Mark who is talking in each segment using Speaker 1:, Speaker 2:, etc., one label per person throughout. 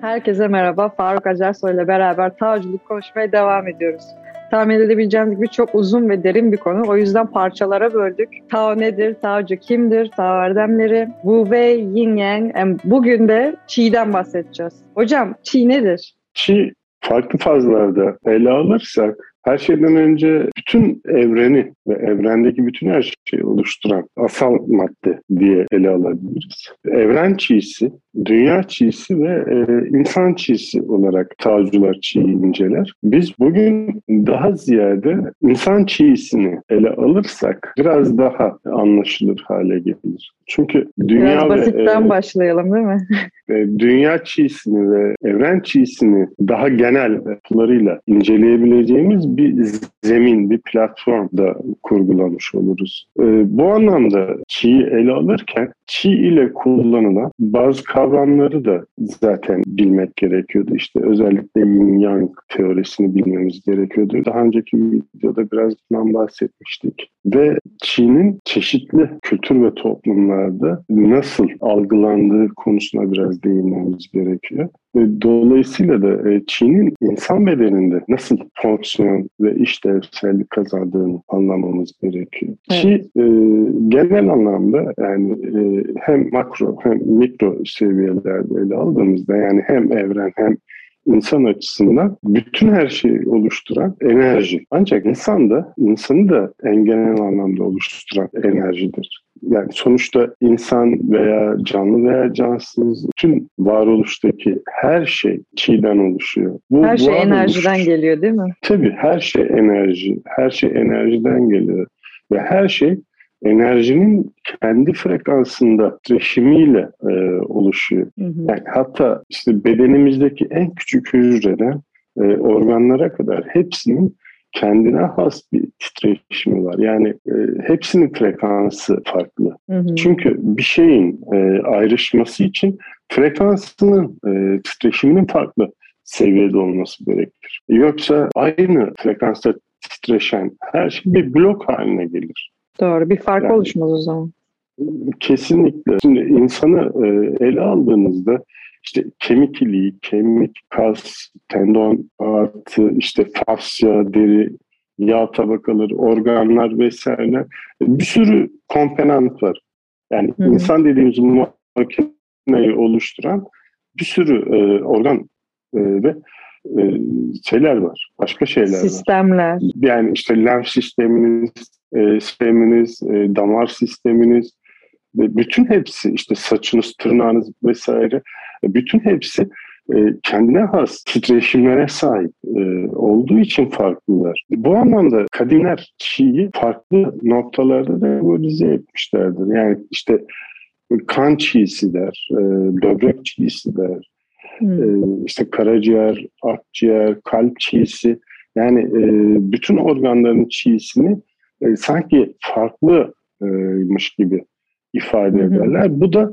Speaker 1: Herkese merhaba. Faruk Acarsoy ile beraber tavcılık konuşmaya devam ediyoruz. Tahmin edebileceğiniz gibi çok uzun ve derin bir konu. O yüzden parçalara böldük. Tao nedir? Taocu kimdir? Tao erdemleri, Wu Wei, Yin Yang. Bugün de Qi'den bahsedeceğiz. Hocam Qi nedir?
Speaker 2: Qi farklı fazlarda ele alırsak her şeyden önce bütün evreni ve evrendeki bütün her şeyi oluşturan asal madde diye ele alabiliriz. Evren çiğsi, dünya çiğsi ve e, insan çiğsi olarak tavcılar çiği inceler. Biz bugün daha ziyade insan çiğsini ele alırsak biraz daha anlaşılır hale gelir. Çünkü dünya
Speaker 1: Biraz basitten ve, e, başlayalım değil mi?
Speaker 2: E, dünya çiğsini ve evren çiğsini daha genel yapılarıyla inceleyebileceğimiz bir zemin, bir platformda kurgulamış oluruz. E, bu anlamda çiğ ele alırken çiğ ile kullanılan bazı kavramları da zaten bilmek gerekiyordu. İşte özellikle yin yang teorisini bilmemiz gerekiyordu. Daha önceki videoda biraz bundan bahsetmiştik. Ve Çin'in çeşitli kültür ve toplumlarda nasıl algılandığı konusuna biraz değinmemiz gerekiyor. Dolayısıyla da e, Çin'in insan bedeninde nasıl fonksiyon ve işlevsellik kazandığını anlamamız gerekiyor. Evet. Çi e, genel anlamda yani e, hem makro hem mikro seviyelerde ele aldığımızda yani hem evren hem insan açısından bütün her şeyi oluşturan enerji. Ancak insan da, insanı da en genel anlamda oluşturan enerjidir. Yani sonuçta insan veya canlı veya cansız tüm varoluştaki her şey çiğden oluşuyor.
Speaker 1: Bu, her şey enerjiden geliyor değil mi?
Speaker 2: Tabii her şey enerji, her şey enerjiden geliyor. Ve her şey enerjinin kendi frekansında titreşimiyle e, oluşuyor. Hı hı. Yani hatta işte bedenimizdeki en küçük hücreden e, organlara kadar hepsinin kendine has bir titreşimi var. Yani e, hepsinin frekansı farklı. Hı hı. Çünkü bir şeyin e, ayrışması için frekansının e, titreşiminin farklı seviyede olması gerekir. Yoksa aynı frekansta titreşen her şey bir blok haline gelir.
Speaker 1: Doğru. Bir fark yani, oluşmaz o zaman.
Speaker 2: Kesinlikle. Şimdi insanı e, ele aldığınızda işte kemik iliği, kemik, kas, tendon artı işte fasya, deri, yağ tabakaları, organlar vesaire bir sürü komponent var. Yani Hı-hı. insan dediğimiz makineyi oluşturan bir sürü e, organ e, ve e, şeyler var. Başka şeyler
Speaker 1: Sistemler.
Speaker 2: var. Sistemler. Yani işte lenf sisteminiz, e, sisteminiz, e, damar sisteminiz bütün hepsi işte saçınız, tırnağınız vesaire e, bütün hepsi e, kendine has titreşimlere sahip e, olduğu için farklılar. Bu anlamda kadimler Çiğ'yi farklı noktalarda da kategorize etmişlerdir. Yani işte kan çiğsi der, böbrek çiğsi der, hmm. işte karaciğer, akciğer, kalp çiğsi yani bütün organların çiğsini e, sanki farklımış gibi ifade ederler. Hı hı. Bu da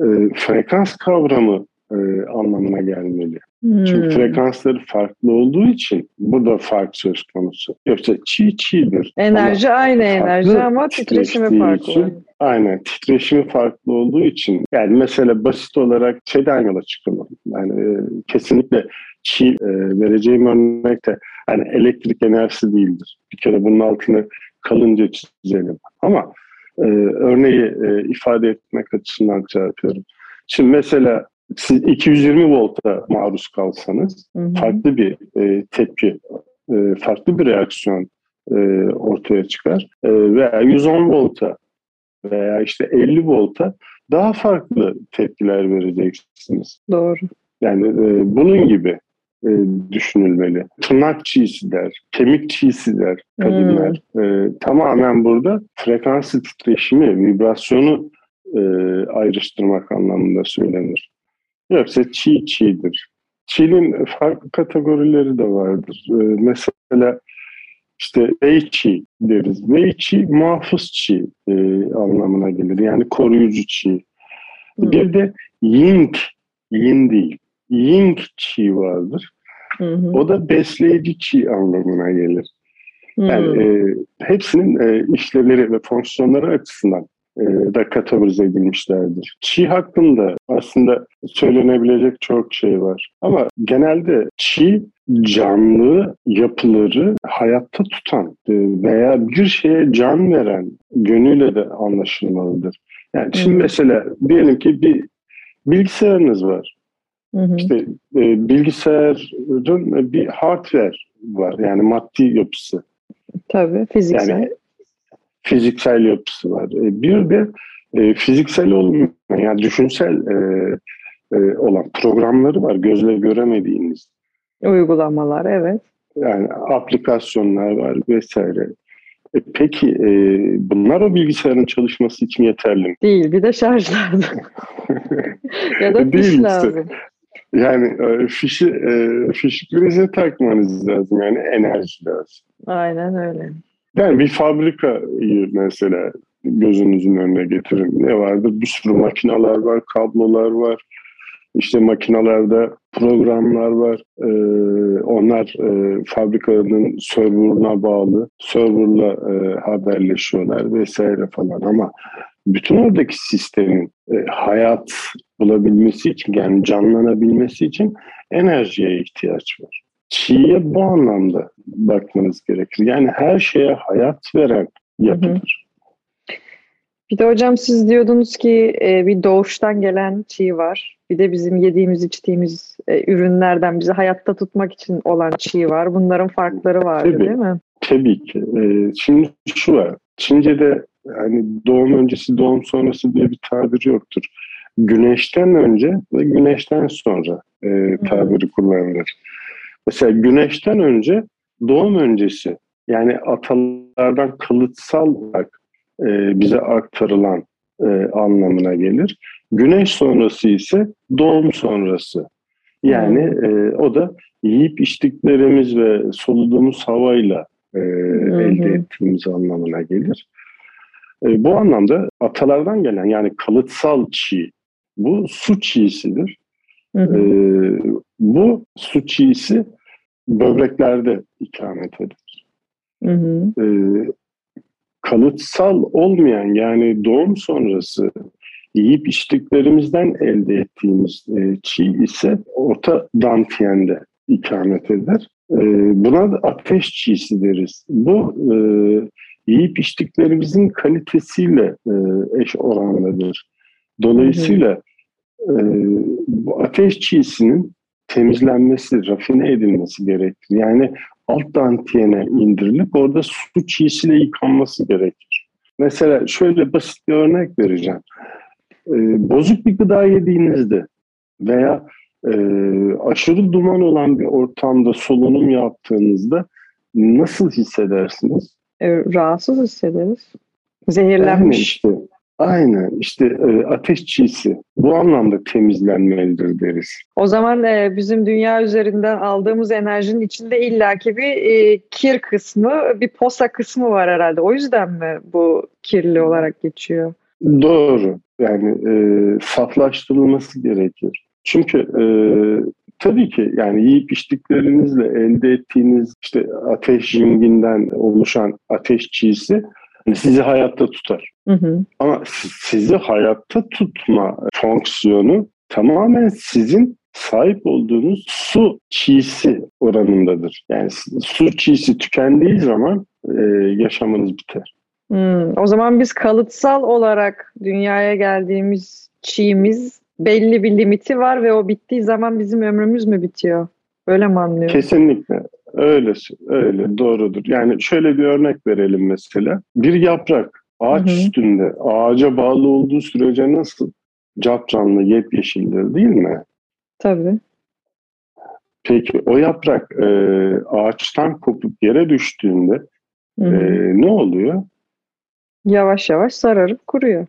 Speaker 2: e, frekans kavramı e, anlamına gelmeli. Hmm. Çünkü frekansları farklı olduğu için bu da fark söz konusu. Yoksa çiğ çiğdir.
Speaker 1: Enerji ama aynı enerji ama titreşimi farklı. Için,
Speaker 2: aynen titreşimi farklı olduğu için yani mesela basit olarak şeyden yola çıkalım. Yani e, kesinlikle çiğ e, vereceğim örnekte yani elektrik enerjisi değildir. Bir kere bunun altını kalınca çizelim. Ama e, örneği e, ifade etmek açısından şey yapıyorum. Şimdi mesela siz 220 volta maruz kalsanız hı hı. farklı bir e, tepki, e, farklı bir reaksiyon e, ortaya çıkar. E, veya 110 volta veya işte 50 volta daha farklı tepkiler vereceksiniz.
Speaker 1: Doğru.
Speaker 2: Yani e, bunun gibi e, düşünülmeli. Tırnak çiğsi der, kemik çiğsi der kadınlar. Hmm. E, tamamen burada frekansı titreşimi, vibrasyonu e, ayrıştırmak anlamında söylenir. Yoksa çiğ çiğdir. Çiğ'nin farklı kategorileri de vardır. E, mesela işte Qi deriz. Qi muhafız Qi e, anlamına gelir. Yani koruyucu Qi. Hmm. Bir de Ying, Yin değil. Ying Qi vardır. Hı hı. O da besleyici Qi anlamına gelir. Yani e, hepsinin e, işlevleri ve fonksiyonları açısından da kategorize edilmişlerdir. Çi hakkında aslında söylenebilecek çok şey var. Ama genelde çi canlı yapıları hayatta tutan e, veya bir şeye can veren yönüyle de anlaşılmalıdır. Yani şimdi mesela diyelim ki bir bilgisayarınız var. Hı hı. İşte e, bilgisayarın bir hardware var yani maddi yapısı.
Speaker 1: Tabii fiziksel. Yani
Speaker 2: fiziksel yapısı var. E, bir de e, fiziksel olmayan yani düşünsel e, e, olan programları var gözle göremediğiniz.
Speaker 1: Uygulamalar evet.
Speaker 2: Yani aplikasyonlar var vesaire. E, peki e, bunlar o bilgisayarın çalışması için yeterli mi?
Speaker 1: Değil bir de şarj lazım. ya da fiş Değil lazım.
Speaker 2: Yani e, fişi, e, fişi prize takmanız lazım yani enerji lazım.
Speaker 1: Aynen öyle.
Speaker 2: Yani bir fabrikayı mesela gözünüzün önüne getirin. Ne vardır? Bir sürü makineler var, kablolar var. İşte makinalarda programlar var. Ee, onlar e, fabrikanın serverına bağlı. Serverla e, haberleşiyorlar vesaire falan ama bütün oradaki sistemin e, hayat bulabilmesi için yani canlanabilmesi için enerjiye ihtiyaç var. Çiğ'ye bu anlamda bakmanız gerekir. Yani her şeye hayat veren yapıdır.
Speaker 1: Bir de hocam siz diyordunuz ki e, bir doğuştan gelen çiğ var. Bir de bizim yediğimiz içtiğimiz e, ürünlerden bizi hayatta tutmak için olan çiğ var. Bunların farkları var değil mi?
Speaker 2: Tabii ki. E, şimdi şu var. Çince'de yani doğum öncesi doğum sonrası diye bir tabir yoktur. Güneşten önce ve güneşten sonra e, tabiri kullanılır. Mesela güneşten önce doğum öncesi yani atalardan kalıtsal olarak e, bize aktarılan e, anlamına gelir. Güneş sonrası ise doğum sonrası. Yani e, o da yiyip içtiklerimiz ve soluduğumuz havayla e, elde ettiğimiz anlamına gelir. E, bu anlamda atalardan gelen yani kalıtsal çiğ, bu su çiğsidir. E, bu su çiğsi böbreklerde ikamet eder. Hı hı. E, kalıtsal olmayan yani doğum sonrası yiyip içtiklerimizden elde ettiğimiz e, çiğ ise orta dantiyende ikamet eder. E, buna da ateş çiğsi deriz. Bu e, yiyip içtiklerimizin kalitesiyle e, eş oranlıdır. Dolayısıyla e, bu ateş çiğsinin temizlenmesi, rafine edilmesi gerekir. Yani alt dantiyene indirilip orada su çiğsiyle yıkanması gerekir. Mesela şöyle basit bir örnek vereceğim. Ee, bozuk bir gıda yediğinizde veya e, aşırı duman olan bir ortamda solunum yaptığınızda nasıl hissedersiniz?
Speaker 1: E, rahatsız hissederiz. Zehirlenmiş.
Speaker 2: Yani işte Aynen işte e, ateş çiğsi bu anlamda temizlenmelidir deriz.
Speaker 1: O zaman e, bizim dünya üzerinden aldığımız enerjinin içinde illaki bir e, kir kısmı, bir posa kısmı var herhalde. O yüzden mi bu kirli olarak geçiyor?
Speaker 2: Doğru. Yani e, saflaştırılması gerekir. Çünkü e, tabii ki yani yiyip içtiklerinizle elde ettiğiniz işte ateş jinginden oluşan ateş çiğsi sizi hayatta tutar. Hı hı. Ama sizi hayatta tutma fonksiyonu tamamen sizin sahip olduğunuz su çiğsi oranındadır. Yani su çiğsi tükendiği zaman e, yaşamınız biter.
Speaker 1: Hmm, o zaman biz kalıtsal olarak dünyaya geldiğimiz çiğimiz belli bir limiti var ve o bittiği zaman bizim ömrümüz mü bitiyor? Öyle mi anlıyorum?
Speaker 2: Kesinlikle. Öyle, öyle doğrudur. Yani şöyle bir örnek verelim mesela. Bir yaprak ağaç hı hı. üstünde ağaca bağlı olduğu sürece nasıl cap canlı yepyeşildir değil mi?
Speaker 1: Tabii.
Speaker 2: Peki o yaprak e, ağaçtan kopup yere düştüğünde e, ne oluyor?
Speaker 1: Yavaş yavaş sararıp kuruyor.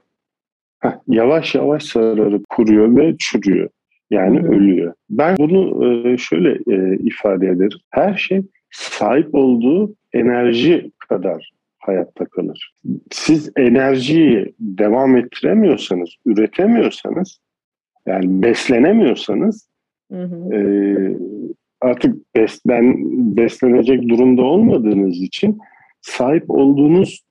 Speaker 2: Heh, yavaş yavaş sararıp kuruyor ve çürüyor. Yani ölüyor. Ben bunu e, şöyle e, ifade ederim. Her şey sahip olduğu enerji kadar hayatta kalır. Siz enerjiyi devam ettiremiyorsanız, üretemiyorsanız, yani beslenemiyorsanız hı hı. E, artık beslen beslenecek durumda olmadığınız için sahip olduğunuz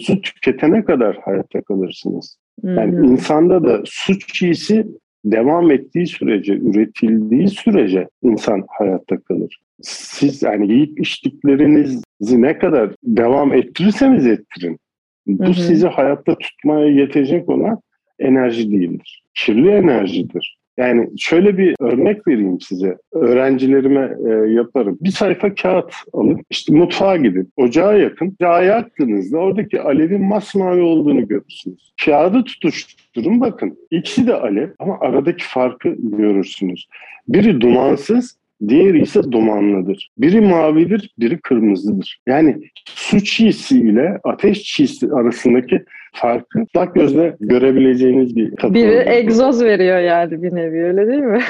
Speaker 2: su tüketene kadar hayatta kalırsınız. Yani hmm. insanda da su çiğsi devam ettiği sürece, üretildiği sürece insan hayatta kalır. Siz yani yiyip içtiklerinizi ne kadar devam ettirirseniz ettirin. Bu hı hı. sizi hayatta tutmaya yetecek olan enerji değildir. Kirli enerjidir. Yani şöyle bir örnek vereyim size. Öğrencilerime e, yaparım. Bir sayfa kağıt alın. İşte mutfağa gidin. Ocağa yakın. Ocağı yaktığınızda oradaki alevin masmavi olduğunu görürsünüz. Kağıdı tutuşturun bakın. İkisi de alev ama aradaki farkı görürsünüz. Biri dumansız, Diğeri ise dumanlıdır. Biri mavidir, biri kırmızıdır. Yani su çiğsi ile ateş çiğsi arasındaki farkı dak gözle görebileceğiniz bir
Speaker 1: kapı. Biri egzoz veriyor yani bir nevi öyle değil mi?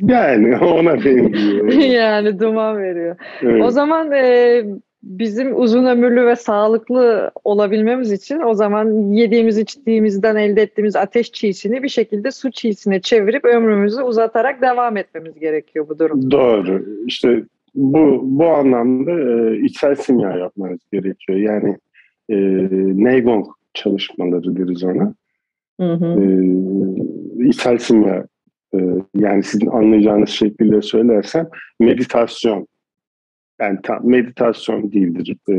Speaker 2: yani ona benziyor.
Speaker 1: yani duman veriyor. Evet. O zaman e, bizim uzun ömürlü ve sağlıklı olabilmemiz için o zaman yediğimiz içtiğimizden elde ettiğimiz ateş çiğsini bir şekilde su çiğsine çevirip ömrümüzü uzatarak devam etmemiz gerekiyor bu durumda.
Speaker 2: Doğru. İşte bu bu anlamda e, içsel simya yapmanız gerekiyor. Yani e, Neigong çalışmaları deriz ona. Hı hı. E, içsel simya e, yani sizin anlayacağınız şekilde söylersem meditasyon yani tam meditasyon değildir. Ee,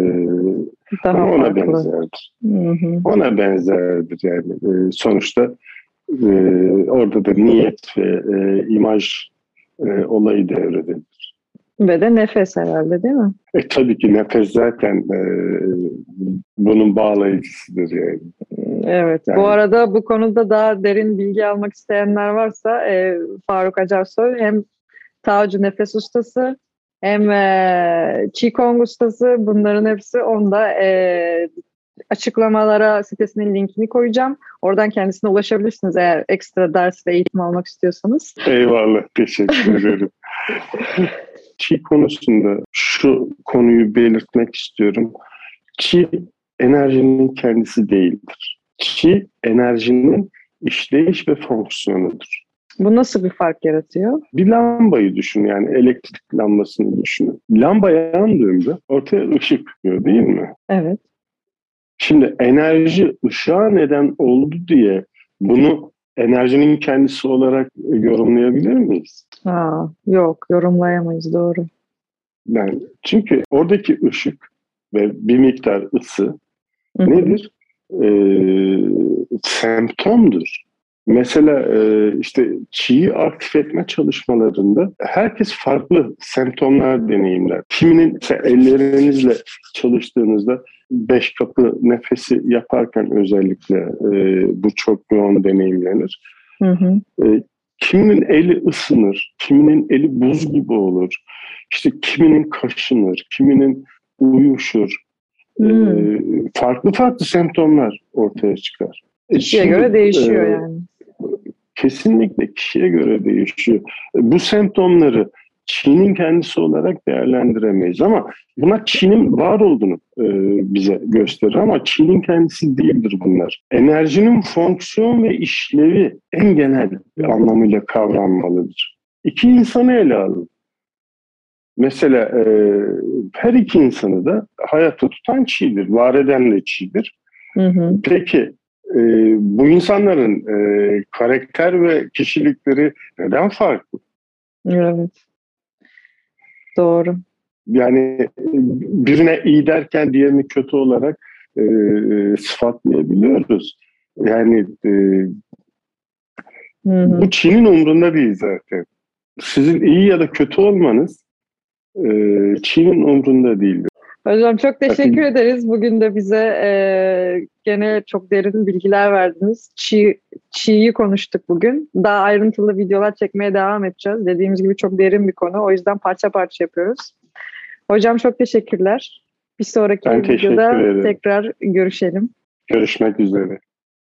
Speaker 2: Daha ama ona farklı. benzerdir. Hı hı. Ona benzerdir yani. Ee, sonuçta e, orada da niyet ve e, imaj e, olayı devrededir.
Speaker 1: Ve de nefes herhalde değil mi?
Speaker 2: E, tabii ki nefes zaten e, bunun bağlayıcısıdır yani.
Speaker 1: Evet. Yani, bu arada bu konuda daha derin bilgi almak isteyenler varsa e, Faruk Acarsoy hem Tavcı Nefes Ustası hem e, Qigong ustası bunların hepsi onda e, açıklamalara sitesinin linkini koyacağım. Oradan kendisine ulaşabilirsiniz eğer ekstra ders ve eğitim almak istiyorsanız.
Speaker 2: Eyvallah. Teşekkür ederim. Qi konusunda şu konuyu belirtmek istiyorum. Qi enerjinin kendisi değildir. Qi enerjinin işleyiş ve fonksiyonudur.
Speaker 1: Bu nasıl bir fark yaratıyor?
Speaker 2: Bir lambayı düşün yani elektrik lambasını düşünün. Lamba yandığında ortaya ışık çıkıyor değil mi?
Speaker 1: Evet.
Speaker 2: Şimdi enerji ışığa neden oldu diye bunu enerjinin kendisi olarak yorumlayabilir miyiz?
Speaker 1: Ha, yok yorumlayamayız doğru.
Speaker 2: Yani çünkü oradaki ışık ve bir miktar ısı Hı-hı. nedir? Ee, semptomdur. Mesela e, işte çiği aktif etme çalışmalarında herkes farklı semptomlar deneyimler. Kiminin ellerinizle çalıştığınızda beş kapı nefesi yaparken özellikle e, bu çok yoğun deneyimlenir. Hı hı. E, kiminin eli ısınır, kiminin eli buz gibi olur. İşte kiminin kaşınır, kiminin uyuşur. Hmm. Farklı farklı semptomlar ortaya çıkar.
Speaker 1: Kişiye göre değişiyor e, yani
Speaker 2: kesinlikle kişiye göre değişiyor. Bu semptomları Çin'in kendisi olarak değerlendiremeyiz ama buna Çin'in var olduğunu e, bize gösterir ama Çin'in kendisi değildir bunlar. Enerjinin fonksiyon ve işlevi en genel anlamıyla kavranmalıdır. İki insanı ele alın. Mesela e, her iki insanı da hayatta tutan çiğdir, var eden de çiğdir. Hı hı. Peki e, bu insanların e, karakter ve kişilikleri neden farklı?
Speaker 1: Evet. Doğru.
Speaker 2: Yani birine iyi derken diğerini kötü olarak e, sıfatlayabiliyoruz. Yani e, hı hı. bu Çin'in umrunda değil zaten. Sizin iyi ya da kötü olmanız e, Çin'in umrunda değildir.
Speaker 1: Hocam çok teşekkür Bakın. ederiz. Bugün de bize e, gene çok derin bilgiler verdiniz. Çiğ, çiğyi konuştuk bugün. Daha ayrıntılı videolar çekmeye devam edeceğiz. Dediğimiz gibi çok derin bir konu. O yüzden parça parça yapıyoruz. Hocam çok teşekkürler. Bir sonraki ben videoda tekrar görüşelim.
Speaker 2: Görüşmek üzere.